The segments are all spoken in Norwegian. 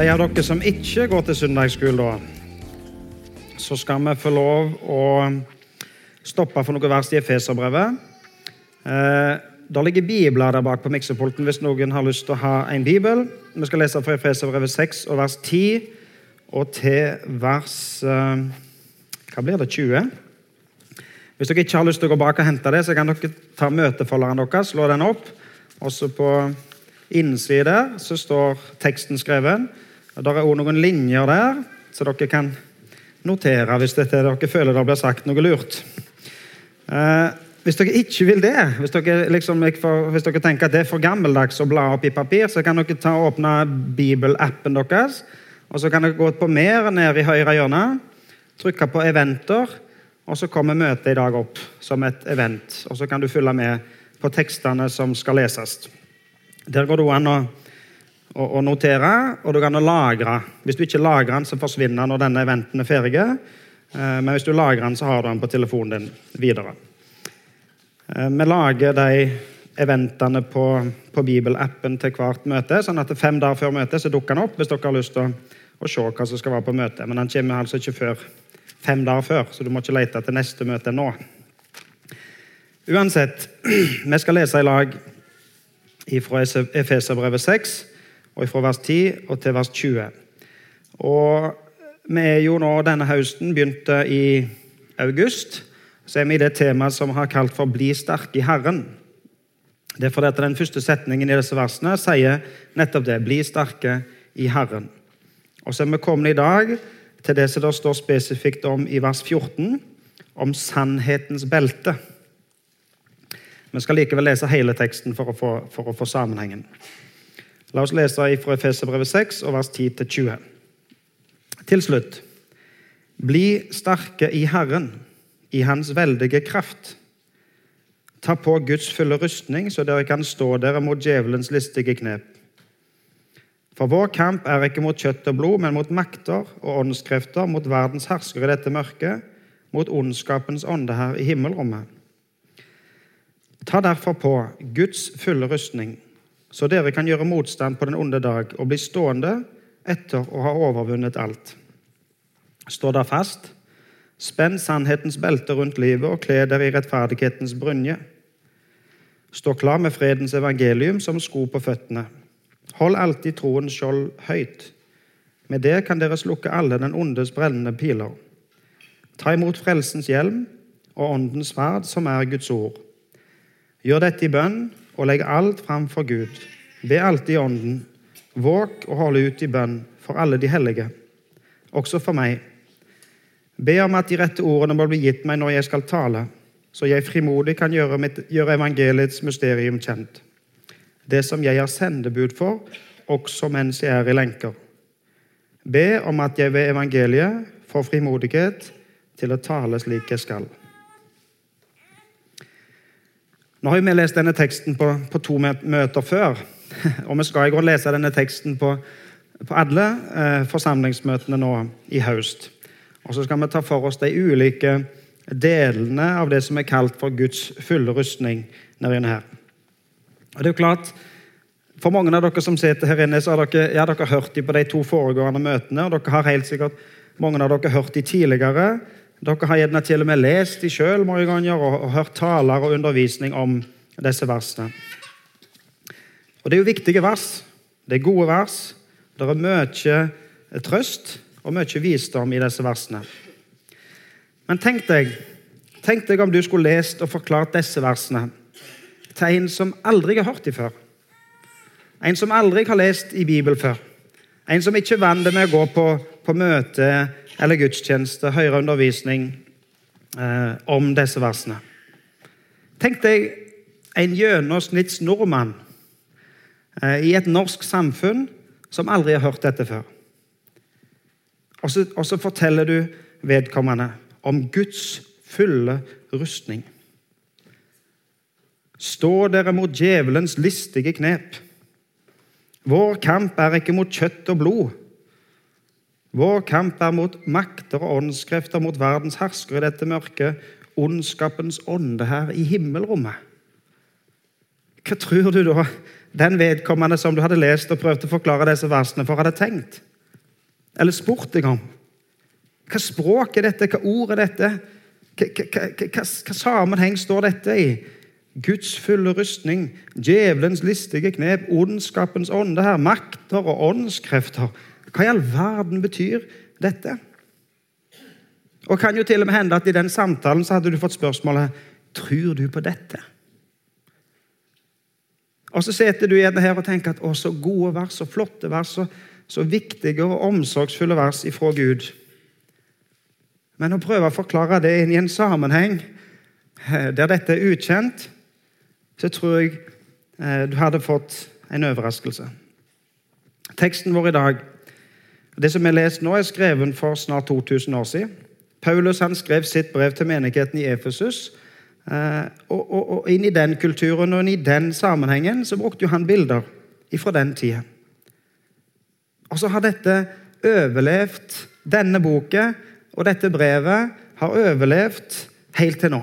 de av dere som ikke går til søndagsskole, da, så skal vi få lov å stoppe for noe vers i Efeserbrevet. Eh, det ligger bibler der bak på miksepulten hvis noen har lyst til å ha en bibel. Vi skal lese fra Efeserbrevet 6 og vers 10 og til vers eh, Hva blir det? 20? Hvis dere ikke har lyst til å gå bak og hente det, så kan dere ta møtefolderen deres, slå den opp. Også på innsiden står teksten skrevet. Det er òg noen linjer der, så dere kan notere hvis dere føler det blir sagt noe lurt. Eh, hvis dere ikke vil det, hvis dere, liksom, hvis dere, tenker at det er for gammeldags å bla opp i papir, så kan dere ta og åpne bibelappen deres. og Så kan dere gå på mer ned i høyre hjørne, trykke på 'eventer', og så kommer møtet i dag opp som et event. Og så kan du følge med på tekstene som skal leses. Der går det an å, å, å, notere, og du kan lagre. Hvis du ikke lagrer den, så forsvinner den når denne eventen er ferdig. Eh, men hvis du lagrer den, så har du den på telefonen din videre. Eh, vi lager de eventene på, på Bibelappen til hvert møte, sånn at fem dager før møtet så dukker den opp hvis dere har lyst til å, å se hva som skal være på møtet. Men den kommer altså ikke før fem dager før, så du må ikke lete til neste møte nå. Uansett, vi skal lese i lag fra Efeserbrevet 6, og fra vers 10 og til vers 20. Og vi er jo nå denne høsten begynte i august, så er vi i det temaet som har kalt for 'Bli sterke i Herren'. Det er fordi at Den første setningen i disse versene sier nettopp det. 'Bli sterke i Herren'. Og så er vi kommet i dag til det som det står spesifikt om i vers 14, om sannhetens belte. Vi skal likevel lese hele teksten for å få, for å få sammenhengen. La oss lese fra Efeserbrevet 6, og vers 10-20. Til slutt Bli sterke i Herren, i Hans veldige kraft. Ta på Guds fulle rustning, så dere kan stå dere mot djevelens listige knep. For vår kamp er ikke mot kjøtt og blod, men mot makter og åndskrefter, mot verdens herskere i dette mørket, mot ondskapens ånde her i himmelrommet. Ta derfor på Guds fulle rustning, så dere kan gjøre motstand på den onde dag og bli stående etter å ha overvunnet alt. Stå da fast, spenn sannhetens belte rundt livet og kle dere i rettferdighetens brynje. Stå klar med fredens evangelium som sko på føttene. Hold alltid troens skjold høyt. Med det kan dere slukke alle den ondes brennende piler. Ta imot frelsens hjelm og åndens sverd, som er Guds ord. Gjør dette i bønn og legg alt fram for Gud. Be alltid i Ånden. Våk og hold ut i bønn for alle de hellige, også for meg. Be om at de rette ordene må bli gitt meg når jeg skal tale, så jeg frimodig kan gjøre, mitt, gjøre evangeliets mysterium kjent. Det som jeg har sendebud for, også mens jeg er i lenker. Be om at jeg ved evangeliet får frimodighet til å tale slik jeg skal. Nå har vi lest denne teksten på, på to møter før, og vi skal i grunn lese denne teksten på, på alle eh, forsamlingsmøtene nå i høst. Og så skal vi ta for oss de ulike delene av det som er kalt for Guds fulle rustning. her. Og det er jo klart, For mange av dere som sitter her inne, så har dere, ja, dere hørt de på de to foregående møtene. og dere har helt sikkert mange av dere hørt de tidligere. Dere har gjerne til og med lest de sjøl mange ganger og, og hørt taler og undervisning om disse versene. Og Det er jo viktige vers. Det er gode vers. Det er mye trøst og mye visdom i disse versene. Men tenk deg, tenk deg om du skulle lest og forklart disse versene til en som aldri har hørt dem før. En som aldri har lest i Bibelen før. En som ikke er vant med å gå på, på møte eller gudstjeneste, høre undervisning eh, om disse versene. Tenk deg en gjennomsnitts nordmann eh, i et norsk samfunn som aldri har hørt dette før. Og så, og så forteller du vedkommende om Guds fulle rustning. Stå dere mot djevelens listige knep. Vår kamp er ikke mot kjøtt og blod, vår kamp er mot makter og åndskrefter, mot verdens herskere i dette mørket, ondskapens ånde her i himmelrommet. Hva tror du da den vedkommende som du hadde lest og prøvd å forklare disse versene for, hadde tenkt? eller spurt deg om. Hva språk er dette? Hva ord er dette? Hva, sammenheng står dette i? Guds fulle rustning, djevelens listige knep, ondskapens ånde her, makter og åndskrefter. Hva i all verden betyr dette? Og kan jo til og med hende at I den samtalen så hadde du fått spørsmålet tror du på dette. Og Så sitter du gjerne her og tenker at å, så gode vers, så flotte vers, så, så viktige og omsorgsfulle vers ifra Gud. Men å prøve å forklare det inn i en sammenheng eh, der dette er ukjent, så tror jeg eh, du hadde fått en overraskelse. Teksten vår i dag, det som er lest nå, er skrevet for snart 2000 år siden. Paulus han skrev sitt brev til menigheten i Efesus. Eh, og, og, og, inn i den kulturen og inn i den sammenhengen så brukte han bilder fra den tida. Og så har dette overlevd, denne boka og dette brevet har overlevd helt til nå.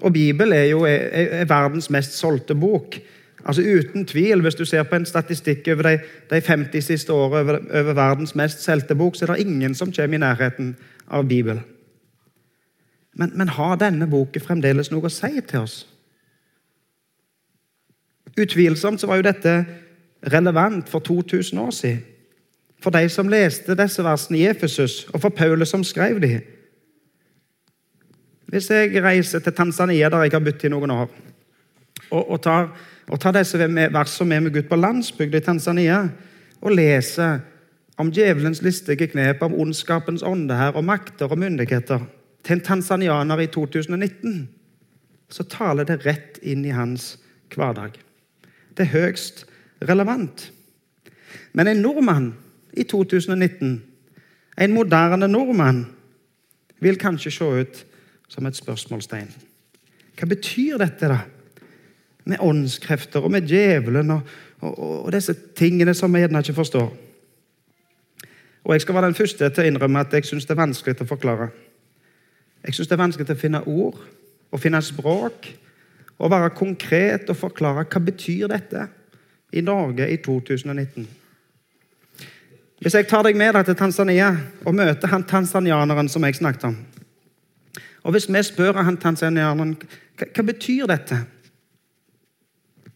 Og Bibelen er jo er, er verdens mest solgte bok. Altså Uten tvil, hvis du ser på en statistikk over de, de 50 siste årene over, over, verdens mest solgte bok, så er det ingen som kommer i nærheten av Bibelen. Men, men har denne boken fremdeles noe å si til oss? Utvilsomt så var jo dette relevant for 2000 år siden. For de som leste disse versene i Efesus, og for Paulus som skrev dem. Hvis jeg reiser til Tanzania, der jeg har bodd i noen år, og, og, tar, og Ta disse versene med meg ut på landsbygda i Tanzania og lese om djevelens listige knep, om ondskapens ånde her, og makter og myndigheter til en tanzanianer i 2019, så taler det rett inn i hans hverdag. Det er høyst relevant. Men en nordmann i 2019, en moderne nordmann, vil kanskje se ut som et spørsmålstegn. Hva betyr dette, da? Med åndskrefter og med djevelen og, og, og disse tingene som vi gjerne ikke forstår. Og Jeg skal være den første til å innrømme at jeg syns det er vanskelig å forklare. Jeg syns det er vanskelig å finne ord og finne språk og være konkret og forklare hva betyr dette i Norge i 2019. Hvis jeg tar deg med deg til Tanzania og møter han tanzanianeren som jeg snakket om, og hvis vi spør han tanzanianeren hva, hva betyr dette,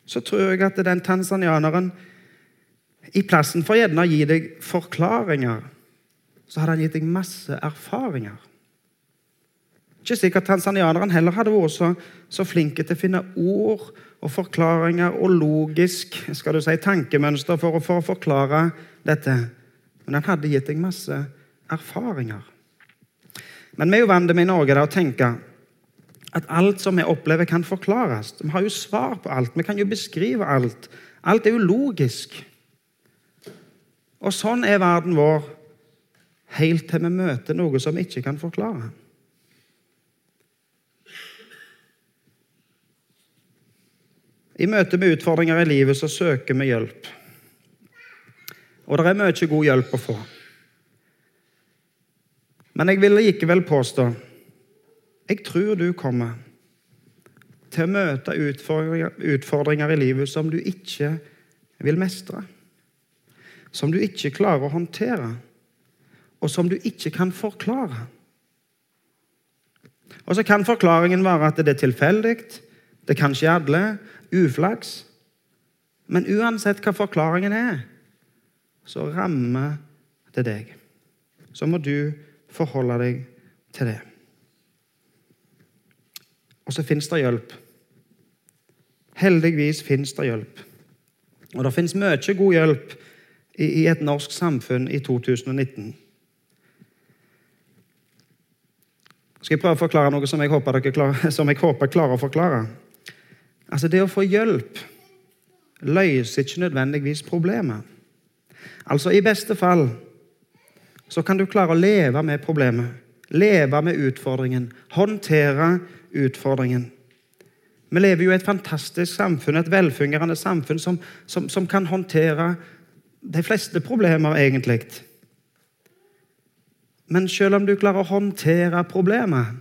så tror jeg at den tanzanianeren i plassen for gjerne å gi deg forklaringer, så hadde han gitt deg masse erfaringer. Ikke sikkert tanzanianeren heller hadde vært så, så flinke til å finne ord og forklaringer og logisk skal du si, tankemønster for, for å forklare dette. Men han hadde gitt deg masse erfaringer. Men vi er jo vant med i Norge å tenke at alt som vi opplever, kan forklares. Vi har jo svar på alt. Vi kan jo beskrive alt. Alt er jo logisk. Og sånn er verden vår helt til vi møter noe som vi ikke kan forklare. I møte med utfordringer i livet så søker vi hjelp. Og det er mye god hjelp å få. Men jeg vil likevel påstå jeg tror du kommer til å møte utfordringer, i livet som du ikke vil mestre. Som du ikke klarer å håndtere, og som du ikke kan forklare. Og så kan forklaringen være at det er tilfeldig, det kan skje alle, uflaks. Men uansett hva forklaringen er, så rammer det deg. Så må du forholde deg til det. Og så fins det hjelp. Heldigvis fins det hjelp. Og det fins mye god hjelp i, et norsk samfunn i 2019. Skal jeg prøve å forklare noe som jeg håper klarer, som jeg håper klarer å forklare? Altså, Det å få hjelp løser ikke nødvendigvis problemet. Altså, I beste fall så kan du klare å leve med problemet. Leve med utfordringen. Håndtere utfordringen. Vi lever jo i et fantastisk samfunn, et velfungerende samfunn som, som, som kan håndtere de fleste problemer, egentlig. Men selv om du klarer å håndtere problemet,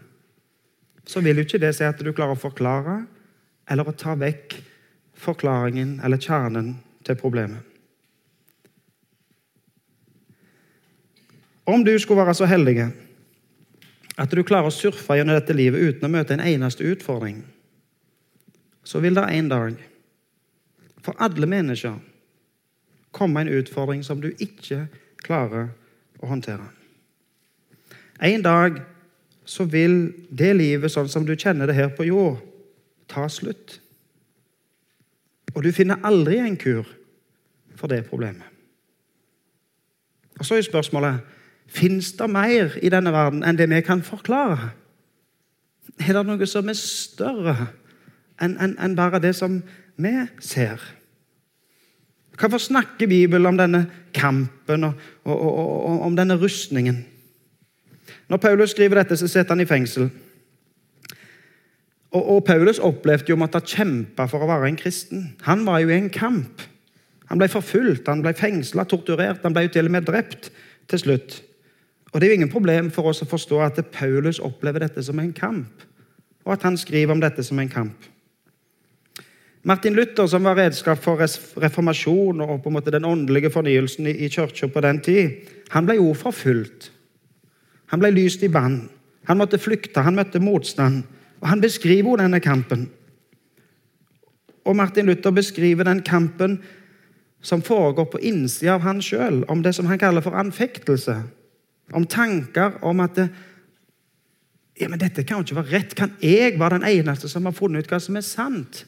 så vil jo ikke det si at du klarer å forklare eller å ta vekk forklaringen eller kjernen til problemet. Om du skulle være så heldig at du klarer å surfe gjennom dette livet uten å møte en eneste utfordring, så vil det en dag for alle mennesker komme en utfordring som du ikke klarer å håndtere. En dag så vil det livet sånn som du kjenner det her på jord, ta slutt. Og du finner aldri en kur for det problemet. Og Så er spørsmålet fins det mer i denne verden enn det vi kan forklare. Er det noe som er større enn en, en bare det som vi ser? Hvorfor snakker Bibelen om denne kampen og, og, og, og om denne rustningen? Når Paulus skriver dette, så sitter han i fengsel. Og, Paulus opplevde jo å måtte kjempe for å være en kristen. Han var jo i en kamp. Han ble forfulgt, han ble fengsla, torturert, han ble jo til og med drept til slutt. Og Det er jo ingen problem for oss å forstå at Paulus opplever dette som en kamp, og at han skriver om dette som en kamp. Martin Luther, som var redskap for reformasjon og på en måte den åndelige fornyelsen i, kirka på den tid, han ble jo forfulgt. Han ble lyst i bann. Han måtte flykte, han møtte motstand. Og Han beskriver jo denne kampen. Og Martin Luther beskriver den kampen som foregår på innsida av han sjøl, om det som han kaller for anfektelse. Om tanker om at ja, men dette kan jo ikke være rett. Kan jeg være den eneste som har funnet ut hva som er sant?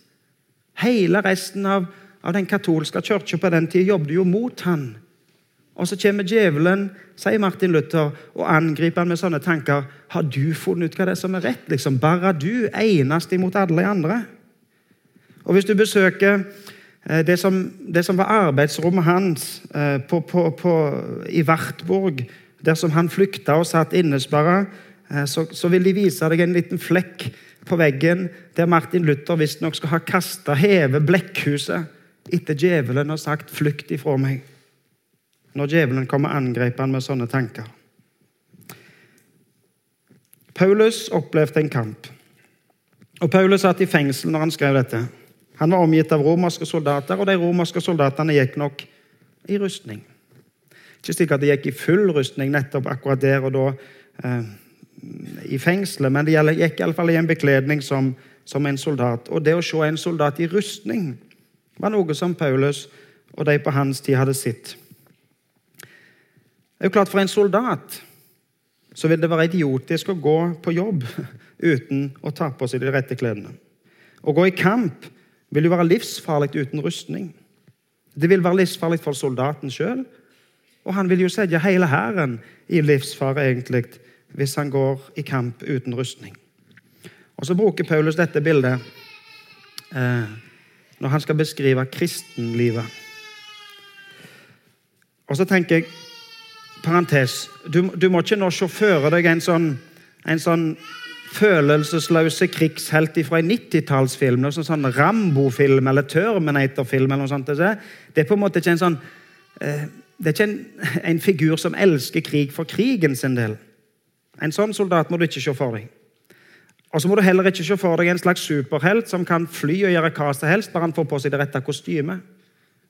Hele resten av, av den katolske kirka på den tida jobbet jo mot han. Og så kommer djevelen, sier Martin Luther, og angriper han med sånne tanker. Har du funnet ut hva det er som er rett? liksom? Bare du, eneste imot alle andre? Og Hvis du besøker eh, det som, det som var arbeidsrommet hans eh, på, på, på, i Wartburg, der som han flykta og satt innesperra, eh, så, så, vil de vise deg en liten flekk på veggen der Martin Luther visstnok skal ha kasta heve blekkhuset etter djevelen og sagt 'flykt ifra meg' når djevelen kommer angriper han med sånne tanker. Paulus opplevde en kamp. Og Paulus satt i fengsel når han skrev dette. Han var omgitt av romerske soldater, og de romerske soldatene gikk nok i rustning. Ikke sikkert de gikk i full rustning nettopp akkurat der og da eh, i fengselet, men de gikk iallfall i en bekledning som, som, en soldat. Og det å se en soldat i rustning var noe som Paulus og de på hans tid hadde sett. Det er jo klart For en soldat så vil det være idiotisk å gå på jobb uten å ta på seg de rette klærne. Å gå i kamp vil jo være livsfarlig uten rustning. Det vil være livsfarlig for soldaten sjøl, og han vil jo sette hele hæren i livsfare egentlig, hvis han går i kamp uten rustning. Og Så bruker Paulus dette bildet eh, når han skal beskrive kristenlivet. Og så tenker jeg parentes, du, du, må ikke nå se føre deg en sånn, en sånn følelsesløse krigshelt fra en 90-tallsfilm. en sånn, sånn Rambo-film eller Terminator-film. eller noe sånt. Det er på en måte ikke en sånn eh, det er ikke en, en, figur som elsker krig for krigen sin del. En sånn soldat må du ikke se for deg. Og så må du heller ikke se for deg en slags superhelt som kan fly og gjøre hva som helst, bare han får på seg det rette kostymet.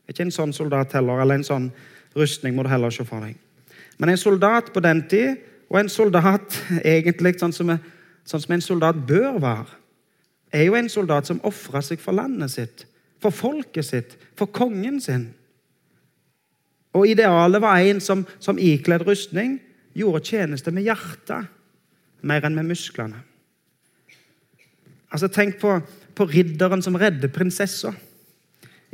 Ikke en sånn soldat heller, eller en sånn rustning må du heller se for deg. Men en soldat på den tid, og en soldat egentlig sånn som, sånn som en soldat bør være, er jo en soldat som ofrer seg for landet sitt, for folket sitt, for kongen sin. Og idealet var en som, som ikledd rustning gjorde tjeneste med hjertet mer enn med musklene. Altså, Tenk på, på ridderen som redder prinsessa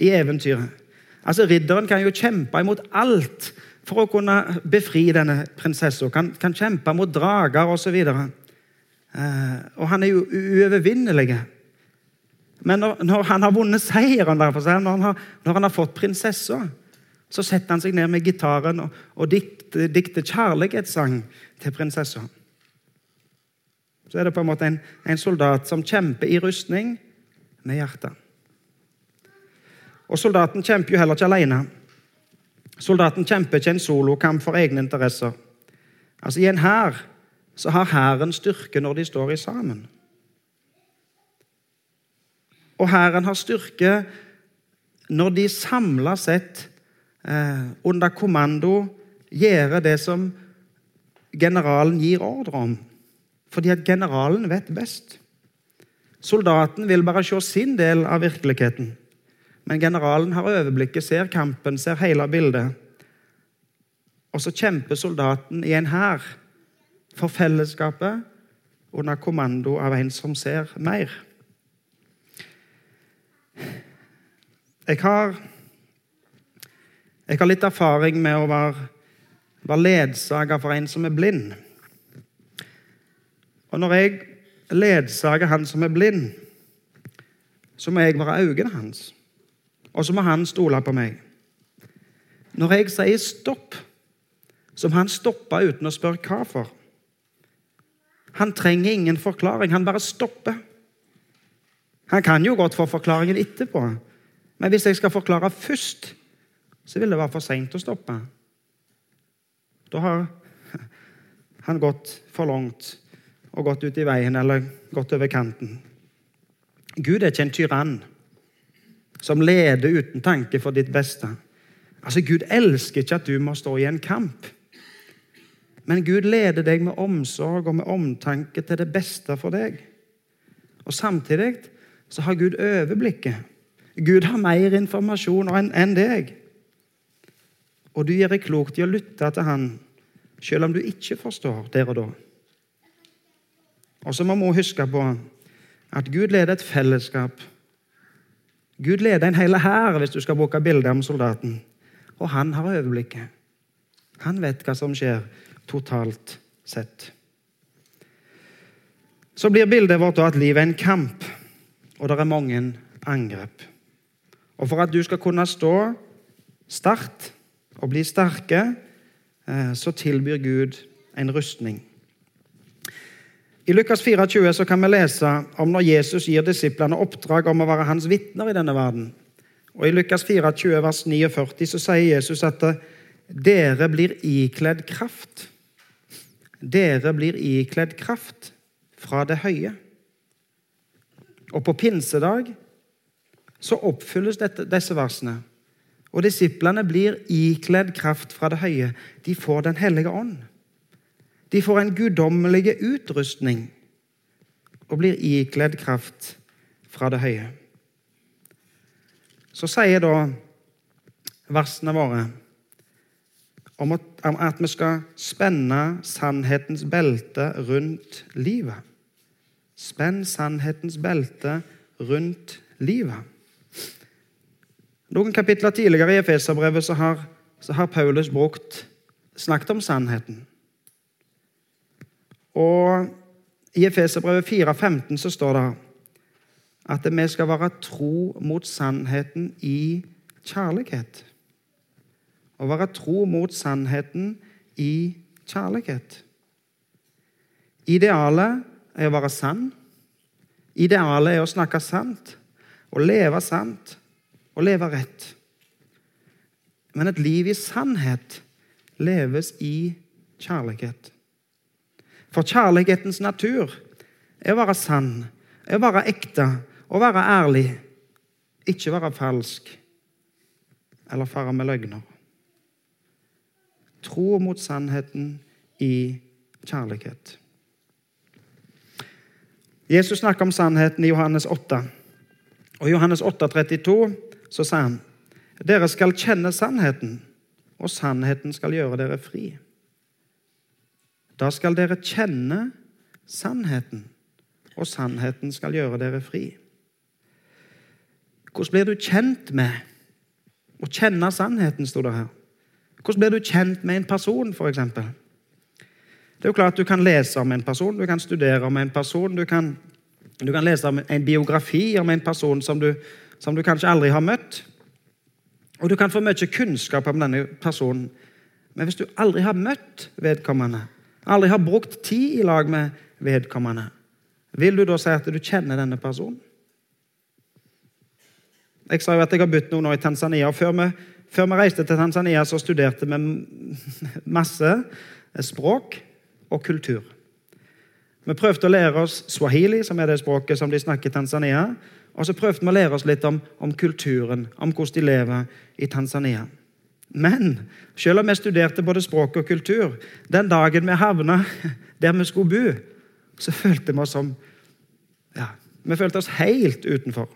i eventyret. Altså, Ridderen kan jo kjempe imot alt for å kunne befri denne prinsessa. Kan, kan kjempe mot drager osv. Og, eh, og han er jo uovervinnelig. Men når, når, han har vunnet seieren, derfor, når, han har, når han har fått prinsessa, så setter han seg ned med gitaren og, og dikter, dikter kjærlighetssang til prinsessa. Så er det på en måte en, en soldat som kjemper i rustning med hjertet. Og soldaten kjemper jo heller ikke alene. Soldaten kjemper ikke en solokamp for egne interesser. Altså I en hær så har hæren styrke når de står i sammen. Og hæren har styrke når de samla sett eh, under kommando gjøre det som generalen gir ordre om. Fordi at generalen vet best. Soldaten vil bare se sin del av virkeligheten. Men generalen har overblikket, ser kampen, ser hele bildet. Og så kjemper soldaten i en hær for fellesskapet under kommando av en som ser mer. Jeg har, jeg har litt erfaring med å være, være ledsager for en som er blind. Og når jeg ledsager han som er blind, så må jeg være øynene hans. Og så må han stole på meg. Når jeg sier stopp, så må han stoppe uten å spørre hva for. Han trenger ingen forklaring, han bare stopper. Han kan jo godt få forklaringen etterpå, men hvis jeg skal forklare først, så vil det være for seint å stoppe. Da har han gått for langt og gått ut i veien eller gått over kanten. Gud er ikke en tyrann som leder uten tanke for ditt beste. Altså, Gud elsker ikke at du må stå i en kamp. Men Gud leder deg med omsorg og med omtanke til det beste for deg. Og Samtidig så har Gud overblikket. Gud har mer informasjon enn deg. Og du gjør klokt i å lytte til Han, selv om du ikke forstår der og da. Og så må vi huske på at Gud leder et fellesskap. Gud leder en hel hær, hvis du skal bruke bildet om soldaten. Og han har overblikket. Han vet hva som skjer totalt sett. Så blir bildet vårt at livet er en kamp, og det er mange angrep. Og For at du skal kunne stå sterkt og bli sterke, eh, så tilbyr Gud en rustning. I Lukas 24 så kan vi lese om når Jesus gir disiplene oppdrag om å være hans vitner i denne verden. Og I Lukas 24, vers 49 så sier Jesus at dere blir ikledd kraft dere blir ikledd kraft fra det høye. Og på pinsedag så oppfylles dette, disse versene. Og disiplene blir ikledd kraft fra det høye. De får Den hellige ånd. De får en guddommelig utrustning og blir ikledd kraft fra det høye. Så sier da versene våre om at vi skal spenne sannhetens belte rundt livet. Spenn sannhetens belte rundt livet. Noen kapitler tidligere i Efeserbrevet så har, så har Paulus brukt, snakket om sannheten. Og I Efeserbrevet 4,15 så står det at vi skal være tro mot sannheten i kjærlighet. Å være tro mot sannheten i kjærlighet. Idealet er å være sann. Idealet er å snakke sant, å leve sant og leve rett. Men et liv i sannhet leves i kjærlighet. For kjærlighetens natur er å være sann, er å være ekte, å være ærlig, ikke være falsk eller fare med løgner. Tro mot sannheten i kjærlighet. Jesus snakker om sannheten i Johannes 8. Og I Johannes 8, 32 så sa han dere skal kjenne sannheten, og sannheten skal gjøre dere fri. Da skal dere kjenne sannheten, og sannheten skal gjøre dere fri. Hvordan blir du kjent med å kjenne sannheten, sto det her. Hvordan blir du kjent med en person, f.eks.? Det er jo klart Du kan lese om en person, du kan studere om en person, du kan, du kan lese om en biografi om en person som du, som du kanskje aldri har møtt. Og du kan få mye kunnskap om denne personen. Men hvis du aldri har møtt vedkommende, aldri har brukt tid i lag med vedkommende, vil du da si at du kjenner denne personen? Jeg sa jo at jeg har bodd noen år i Tanzania. og Før før vi reiste til Tanzania, så studerte vi masse språk og kultur. Vi prøvde å lære oss swahili, som er det språket som de snakker i Tanzania. Og så prøvde vi å lære oss litt om, om kulturen, om hvordan de lever i Tanzania. Men selv om vi studerte både språk og kultur, den dagen vi havna der vi skulle bo, så følte vi oss som ja, Vi følte oss helt utenfor.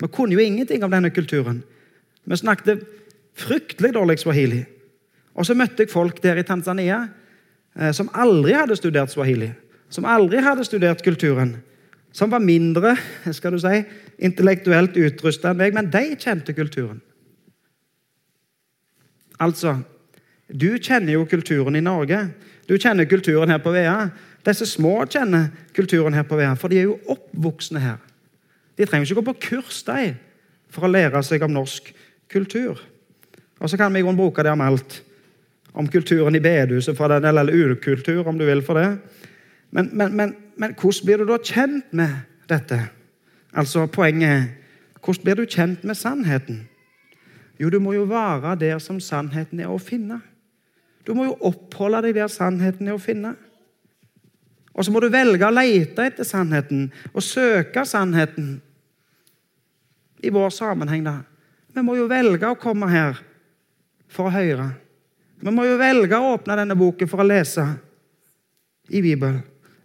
Vi kunne jo ingenting om denne kulturen. Vi snakket fryktelig dårlig swahili. Og så møtte jeg folk der i Tanzania eh, som aldri hadde studert swahili. Som aldri hadde studert kulturen. Som var mindre skal du si, intellektuelt utrusta enn meg, men de kjente kulturen. Altså, du kjenner jo kulturen i Norge. Du kjenner kulturen her på Vea. Disse små kjenner kulturen her på Vea, for de er jo oppvoksne her. De trenger ikke gå på kurs de, for å lære seg om norsk kultur. Og så kan vi bruke det om alt. Om kulturen i bedehuset, eller ukultur, om du vil for det. Men, men, men, men, hvordan blir du da kjent med dette? Altså, Poenget hvordan blir du kjent med sannheten? Jo, du må jo være der som sannheten er å finne. Du må jo oppholde deg der sannheten er å finne. Og så må du velge å lete etter sannheten og søke sannheten. I vår sammenheng, da. Vi må jo velge å komme her for å høre. Vi må jo velge å åpne denne boken for å lese i Bibelen.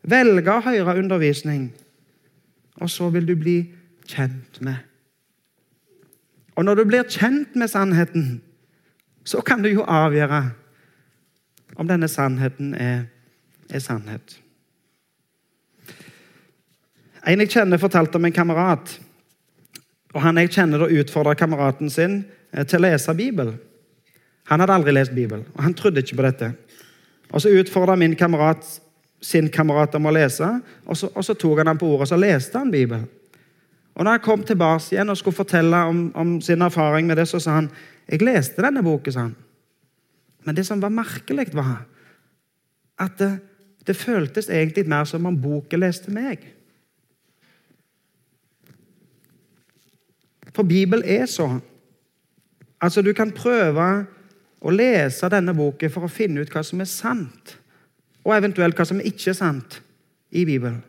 Velge å høre undervisning. Og så vil du bli kjent med. Og når du blir kjent med sannheten, så kan du jo avgjøre om denne sannheten er, er sannhet. En jeg kjenner, fortalte om en kamerat. og Han jeg kjenner, utfordra kameraten sin eh, til å lese Bibelen. Han hadde aldri lest Bibelen, og han trodde ikke på dette. Og Så utfordra min kamerat sin kamerat om å lese, og så, og så tok han ham på ordet og så leste han Bibelen. Og når han kom tilbake igjen og skulle fortelle om, om, sin erfaring med det, så sa han jeg leste denne boken. sa han. Men det som var merkelig, var at det, det føltes egentlig mer som om boken leste meg. For Bibelen er sånn. Altså, du kan prøve å lese denne boken for å finne ut hva som er sant, og eventuelt hva som ikke er sant i Bibelen.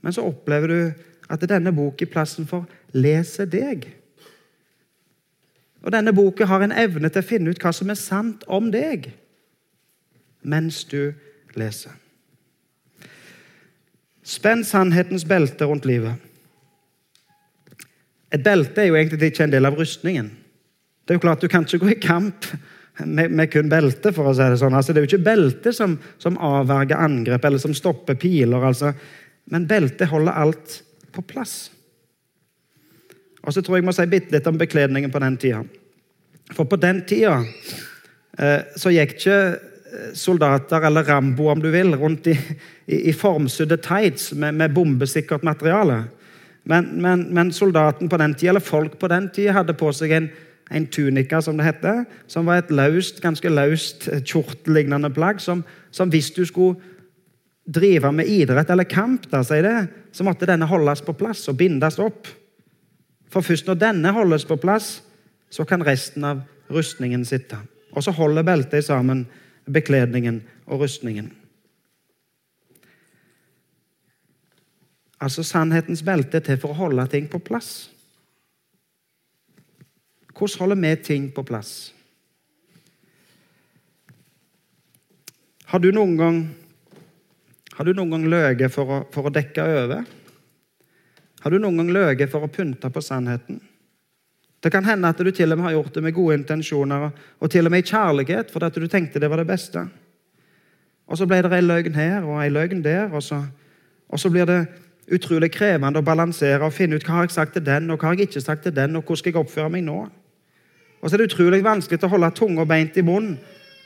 Men så opplever du at denne boken i plassen for 'lese deg'. Og Denne boken har en evne til å finne ut hva som er sant om deg, mens du leser. Spenn sannhetens belte rundt livet. Et belte er jo egentlig ikke en del av rustningen. Det er jo klart Du kan ikke gå i kamp med, med kun belte. for å si Det sånn. Altså, det er jo ikke belte som, som avverger angrep eller som stopper piler. Altså. Men beltet holder alt på plass. Og så tror jeg jeg må si bitte litt om bekledningen på den tida. For på den tida eh, så gikk ikke eh, soldater, eller Rambo om du vil, rundt i, i, i formsudde tights med, med bombesikkert materiale. Men, men, men soldaten på den tida, eller folk på den tida hadde på seg en en tunika, som det heter, som var et løst, ganske løst kjortelignende kjortellignende plagg, som, som, hvis du skulle drive med idrett eller kamp, da, det, så måtte denne holdes på plass og bindes opp. For først når denne holdes på plass, så kan resten av rustningen sitte. Og så holder beltet sammen bekledningen og rustningen. Altså Sannhetens belte er til for å holde ting på plass. Hvordan holder vi ting på plass? Har du noen gang har du noen gang løyet for, for, å dekke over? Har du noen gang løyet for å pynte på sannheten? Det kan hende at du til og med har gjort det med gode intensjoner og til og med i kjærlighet fordi at du tenkte det var det beste. Og Så ble det ei løgn her og ei løgn der, og så, og så blir det utrolig krevende å balansere og finne ut hva har jeg sagt til den, og hva har jeg ikke sagt til den, og hvordan skal jeg oppføre meg nå. Og så er det utrolig vanskelig å holde tunga beint i munnen.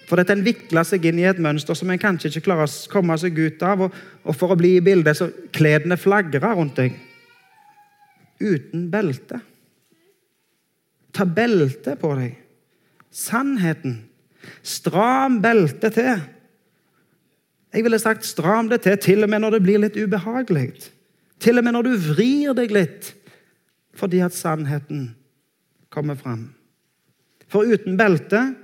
For dette en vikler seg inn i et mønster som en kanskje ikke klarer å komme seg ut av. Og, og for å bli i bildet så kledene flagrer rundt deg. Uten belte. Ta belte på deg. Sannheten. Stram beltet til. Jeg ville sagt stram det til til og med når det blir litt ubehagelig. Til og med når du vrir deg litt fordi at sannheten kommer fram. For uten belte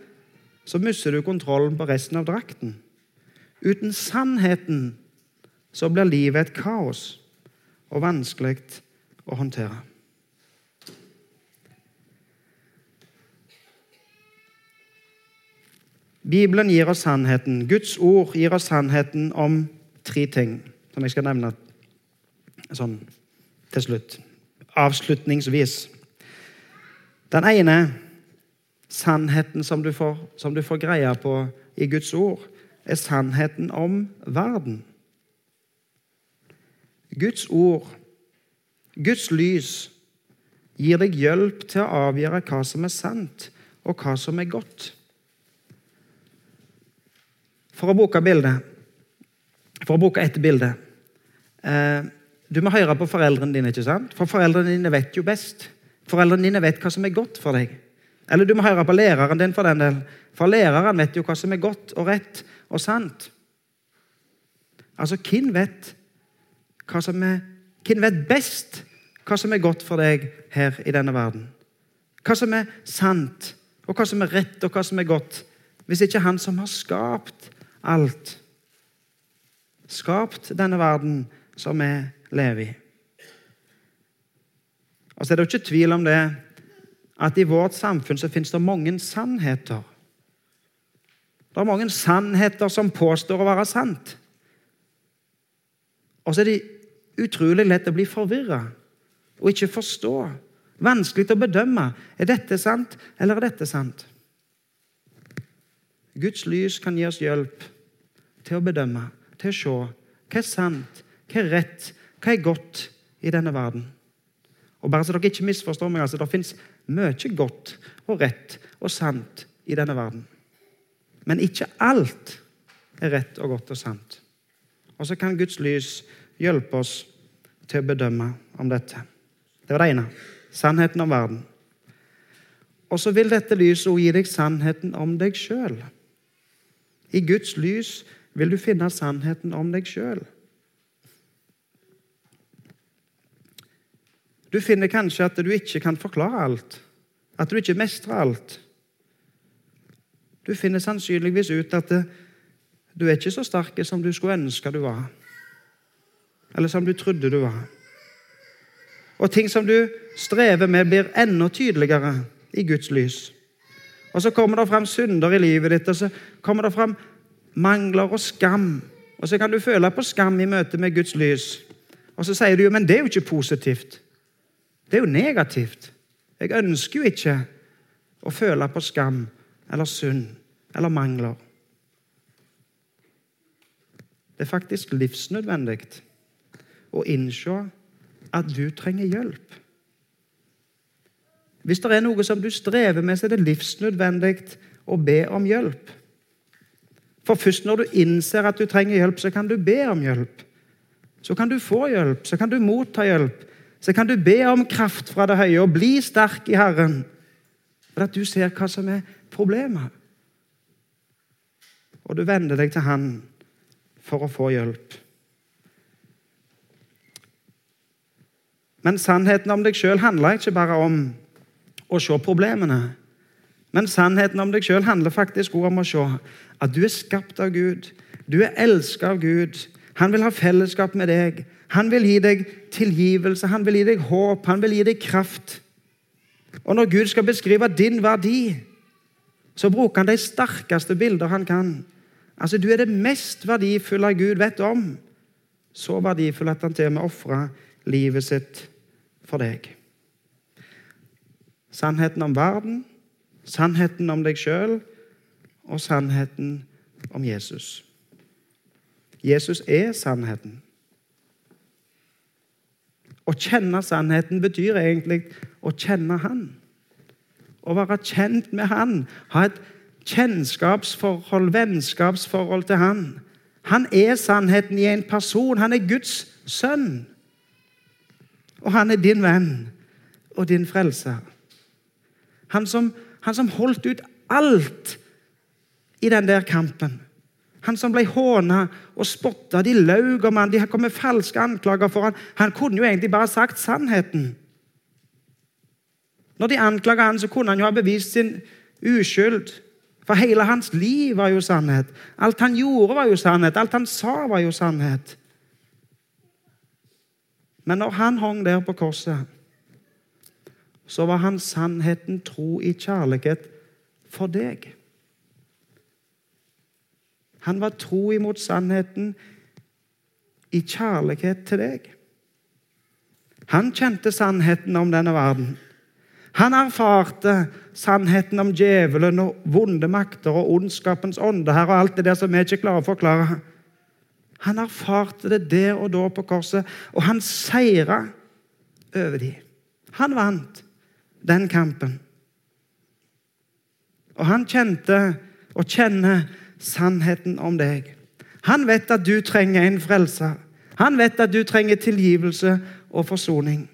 så mister du kontrollen på resten av drakten. Uten sannheten så blir livet et kaos og vanskelig å håndtere. Bibelen gir oss sannheten. Guds ord gir oss sannheten om tre ting, som jeg skal nevne sånn til slutt. Avslutningsvis. Den ene sannheten som du, får, som du får greie på i Guds ord, er sannheten om verden. Guds ord, Guds lys, gir deg hjelp til å avgjøre hva som er sant, og hva som er godt. For å bruke bildet For å bruke ett bilde eh, Du må høre på foreldrene dine, ikke sant? for foreldrene dine vet jo best. Foreldrene dine vet hva som er godt for deg. Eller du må høre på læreren din, for den del. For læreren vet jo hva som er godt og rett og sant. Altså, hvem vet hva som er Hvem vet best hva som er godt for deg her i denne verden? Hva som er sant, og hva som er rett, og hva som er godt? Hvis ikke Han som har skapt alt, skapt denne verden som vi lever i. Og så er det jo ikke tvil om det at i vårt samfunn så finnes det mange sannheter. Det er mange sannheter som påstår å være sant. Og så er det utrolig lett å bli forvirra og ikke forstå. Vanskelig å bedømme. Er dette sant, eller er dette sant? Guds lys kan gi oss hjelp til å bedømme, til å se hva er sant, hva er rett, hva er godt i denne verden. Og bare så dere ikke misforstår meg, altså, Det fins mye godt og rett og sant i denne verden. Men ikke alt er rett og godt og sant. Og så kan Guds lys hjelpe oss til å bedømme om dette. Det var det ene. Sannheten om verden. Og så vil dette lyset gi deg sannheten om deg sjøl. I Guds lys vil du finne sannheten om deg sjøl. Du finner kanskje at du ikke kan forklare alt, at du ikke mestrer alt. Du finner sannsynligvis ut at du er ikke så sterk som du skulle ønske du var, eller som du trodde du var. Og ting som du strever med, blir enda tydeligere i Guds lys. Og så kommer det fram synder i livet ditt, og så kommer det fram mangler og skam. Og så kan du føle på skam i møte med Guds lys. Og så sier du jo, men det er jo ikke positivt. Det er jo negativt. Jeg ønsker jo ikke å føle på skam eller synd eller mangler. Det er faktisk livsnødvendig å innse at du trenger hjelp. Hvis det er noe som du strever med, så er det livsnødvendig å be om hjelp. For først når du innser at du trenger hjelp, så kan du be om hjelp. Så kan du få hjelp, så kan du motta hjelp. Så kan du be om kraft fra det høye og bli sterk i Herren. For at du ser hva som er problemet. Og du vender deg til Han for å få hjelp. Men sannheten om deg sjøl handler ikke bare om å se problemene. Men sannheten om deg sjøl handler faktisk også om å se at du er skapt av Gud. Du er elsket av Gud. Han vil ha fellesskap med deg. Han vil gi deg tilgivelse, han vil gi deg håp, han vil gi deg kraft. Og når Gud skal beskrive din verdi, så bruker han de sterkeste bilder han kan. Altså, Du er det mest verdifulle Gud vet om. Så verdifull at han til og med ofra livet sitt for deg. Sannheten om verden, sannheten om deg sjøl og sannheten om Jesus. Jesus er sannheten. Å kjenne sannheten betyr egentlig å kjenne Han. Å være kjent med Han, ha et kjennskapsforhold, vennskapsforhold til Han. Han er sannheten i en person. Han er Guds sønn. Og han er din venn og din frelser. Han som, han som holdt ut alt i den der kampen. Han som ble håna og spotta. De laug om han, de kom med falske anklager for han. Han kunne jo egentlig bare sagt sannheten. Når de anklaga han, så kunne han jo ha bevist sin uskyld. For hele hans liv var jo sannhet. Alt han gjorde, var jo sannhet. Alt han sa, var jo sannhet. Men når han hang der på korset, så var han sannheten tro i kjærlighet for deg. Han var tro imot sannheten i kjærlighet til deg. Han kjente sannheten om denne verden. Han erfarte sannheten om djevelen og vonde makter og ondskapens ånde her og alt det der som vi ikke klarer å forklare. Han erfarte det der og da på korset, og han seira over dem. Han vant den kampen. Og han kjente og kjenner sannheten om deg. Han vet at du trenger en frelser. Han vet at du trenger tilgivelse og forsoning.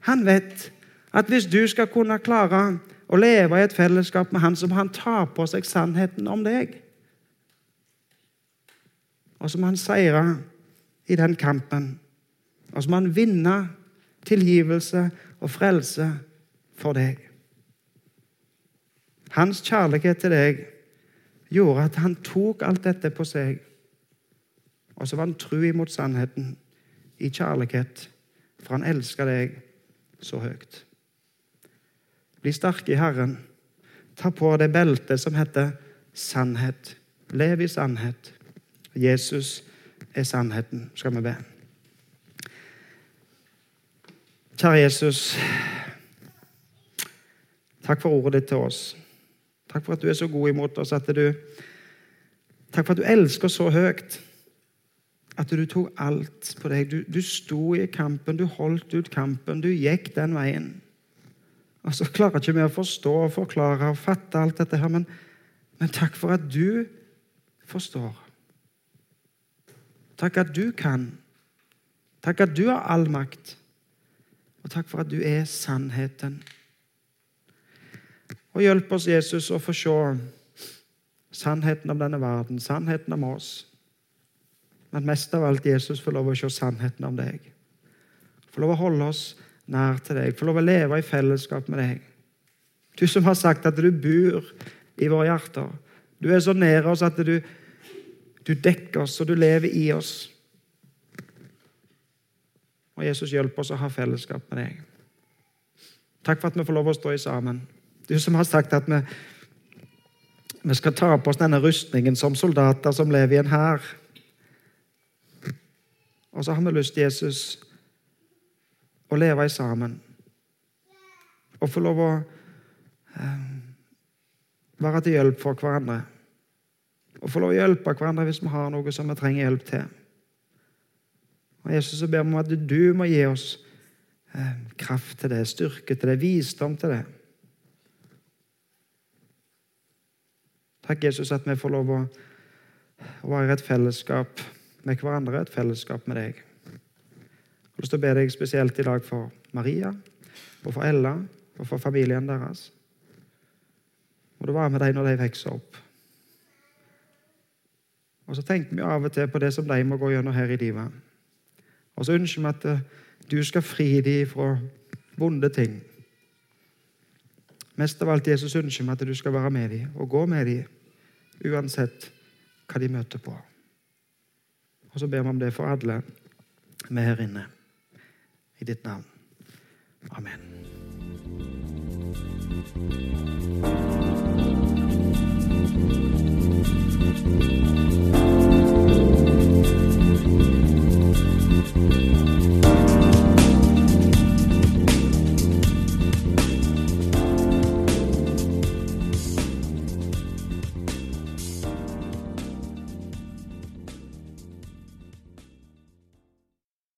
Han vet at hvis du skal kunne klare å leve i et fellesskap med han, så må han ta på seg sannheten om deg. Og så må han seire i den kampen. Og så må han vinne tilgivelse og frelse for deg. Hans kjærlighet til deg gjorde at han tok alt dette på seg. Og så var han tru imot sannheten i kjærlighet, for han elska deg så høyt. Bli sterke i Herren. Ta på det beltet som heter sannhet. Lev i sannhet. Jesus er sannheten, skal vi be. Kjære Jesus. Takk for ordet ditt til oss. Takk for at du er så god imot oss. at du, Takk for at du elsker så høyt at du tok alt på deg. Du, du sto i kampen, du holdt ut kampen, du gikk den veien. Og så klarer ikke vi å forstå og forklare og fatte alt dette her, men, men takk for at du forstår. Takk at du kan. Takk at du har all makt. Og takk for at du er sannheten. Og hjelp oss, Jesus, å få se sannheten om denne verden, sannheten om oss. Men mest av alt Jesus får lov å se sannheten om deg. Få lov å holde oss nær til deg, få lov å leve i fellesskap med deg. Du som har sagt at du bor i våre hjerter. Du er så nær oss at du, du dekker oss, og du lever i oss. Og Jesus, hjelp oss å ha fellesskap med deg. Takk for at vi får lov å stå i sammen. Du som har sagt at vi, vi skal ta på oss denne rustningen som soldater som lever i en hær. Og så har vi lyst, Jesus, å leve sammen. Og få lov å eh, være til hjelp for hverandre. Og få lov å hjelpe hverandre hvis vi har noe som vi trenger hjelp til. Og Jesus, så ber vi om at du må gi oss eh, kraft til det, styrke til det, visdom til det. Takk, Jesus, at vi får lov å være i et fellesskap med hverandre, et fellesskap med deg. Jeg har lyst til å be deg spesielt i dag for Maria og for Ella og for familien deres. Må du være med dem når de vokser opp. Og så tenker vi av og til på det som de må gå gjennom her i livet. Og så ønsker vi at eh, du skal fri dem fra vonde ting. Mest av alt Jesus ønsker vi at du skal være med dem og gå med dem, uansett hva de møter på. Og så ber vi om det for alle vi her inne. I ditt navn. Amen.